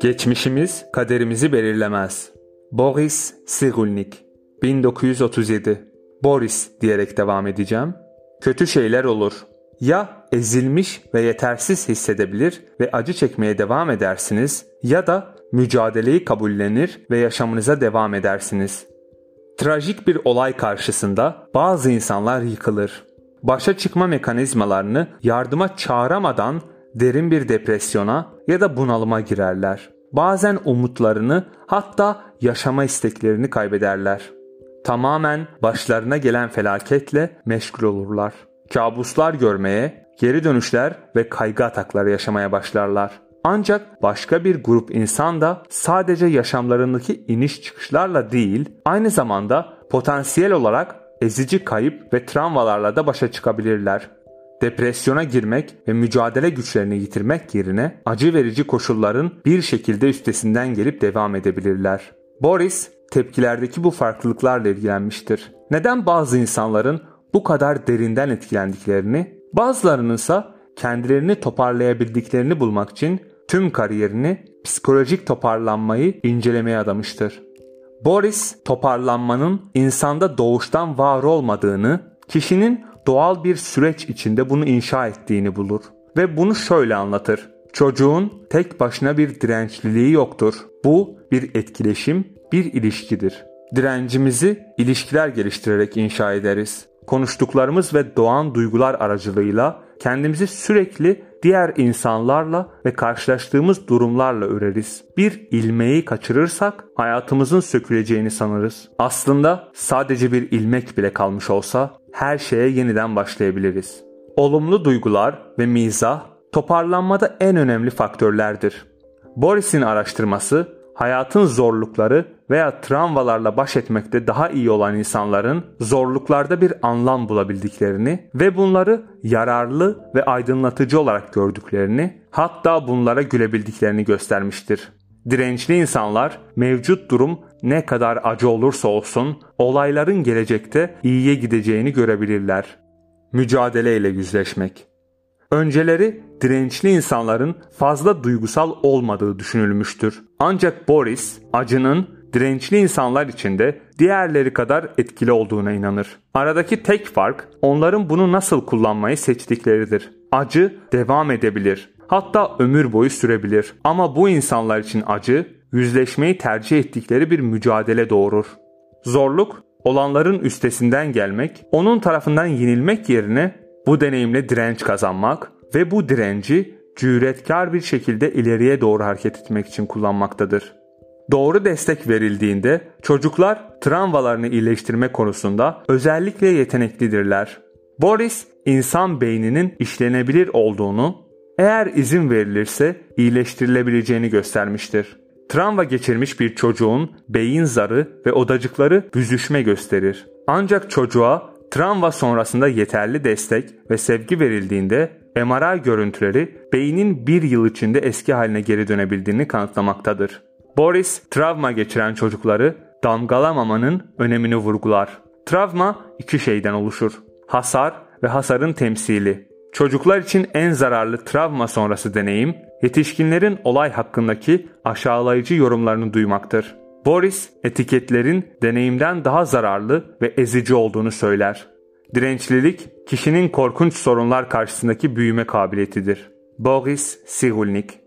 Geçmişimiz kaderimizi belirlemez. Boris Cyrulnik 1937 Boris diyerek devam edeceğim. Kötü şeyler olur. Ya ezilmiş ve yetersiz hissedebilir ve acı çekmeye devam edersiniz ya da mücadeleyi kabullenir ve yaşamınıza devam edersiniz. Trajik bir olay karşısında bazı insanlar yıkılır. Başa çıkma mekanizmalarını yardıma çağıramadan derin bir depresyona ya da bunalıma girerler. Bazen umutlarını hatta yaşama isteklerini kaybederler. Tamamen başlarına gelen felaketle meşgul olurlar. Kabuslar görmeye, geri dönüşler ve kaygı atakları yaşamaya başlarlar. Ancak başka bir grup insan da sadece yaşamlarındaki iniş çıkışlarla değil, aynı zamanda potansiyel olarak ezici kayıp ve travmalarla da başa çıkabilirler. Depresyona girmek ve mücadele güçlerini yitirmek yerine acı verici koşulların bir şekilde üstesinden gelip devam edebilirler. Boris tepkilerdeki bu farklılıklarla ilgilenmiştir. Neden bazı insanların bu kadar derinden etkilendiklerini, bazılarının ise kendilerini toparlayabildiklerini bulmak için tüm kariyerini psikolojik toparlanmayı incelemeye adamıştır. Boris toparlanmanın insanda doğuştan var olmadığını, kişinin doğal bir süreç içinde bunu inşa ettiğini bulur ve bunu şöyle anlatır. Çocuğun tek başına bir dirençliliği yoktur. Bu bir etkileşim, bir ilişkidir. Direncimizi ilişkiler geliştirerek inşa ederiz. Konuştuklarımız ve doğan duygular aracılığıyla kendimizi sürekli diğer insanlarla ve karşılaştığımız durumlarla öreriz. Bir ilmeği kaçırırsak hayatımızın söküleceğini sanırız. Aslında sadece bir ilmek bile kalmış olsa her şeye yeniden başlayabiliriz. Olumlu duygular ve mizah toparlanmada en önemli faktörlerdir. Boris'in araştırması hayatın zorlukları veya travmalarla baş etmekte daha iyi olan insanların zorluklarda bir anlam bulabildiklerini ve bunları yararlı ve aydınlatıcı olarak gördüklerini, hatta bunlara gülebildiklerini göstermiştir. Dirençli insanlar mevcut durum ne kadar acı olursa olsun olayların gelecekte iyiye gideceğini görebilirler. Mücadele ile yüzleşmek Önceleri dirençli insanların fazla duygusal olmadığı düşünülmüştür. Ancak Boris acının dirençli insanlar içinde diğerleri kadar etkili olduğuna inanır. Aradaki tek fark onların bunu nasıl kullanmayı seçtikleridir. Acı devam edebilir. Hatta ömür boyu sürebilir. Ama bu insanlar için acı yüzleşmeyi tercih ettikleri bir mücadele doğurur. Zorluk olanların üstesinden gelmek, onun tarafından yenilmek yerine bu deneyimle direnç kazanmak ve bu direnci cüretkar bir şekilde ileriye doğru hareket etmek için kullanmaktadır. Doğru destek verildiğinde çocuklar travmalarını iyileştirme konusunda özellikle yeteneklidirler. Boris, insan beyninin işlenebilir olduğunu, eğer izin verilirse iyileştirilebileceğini göstermiştir. Travma geçirmiş bir çocuğun beyin zarı ve odacıkları büzüşme gösterir. Ancak çocuğa travma sonrasında yeterli destek ve sevgi verildiğinde MRI görüntüleri beynin bir yıl içinde eski haline geri dönebildiğini kanıtlamaktadır. Boris, travma geçiren çocukları damgalamamanın önemini vurgular. Travma iki şeyden oluşur. Hasar ve hasarın temsili. Çocuklar için en zararlı travma sonrası deneyim, yetişkinlerin olay hakkındaki aşağılayıcı yorumlarını duymaktır. Boris etiketlerin deneyimden daha zararlı ve ezici olduğunu söyler. Dirençlilik kişinin korkunç sorunlar karşısındaki büyüme kabiliyetidir. Boris Cyrulnik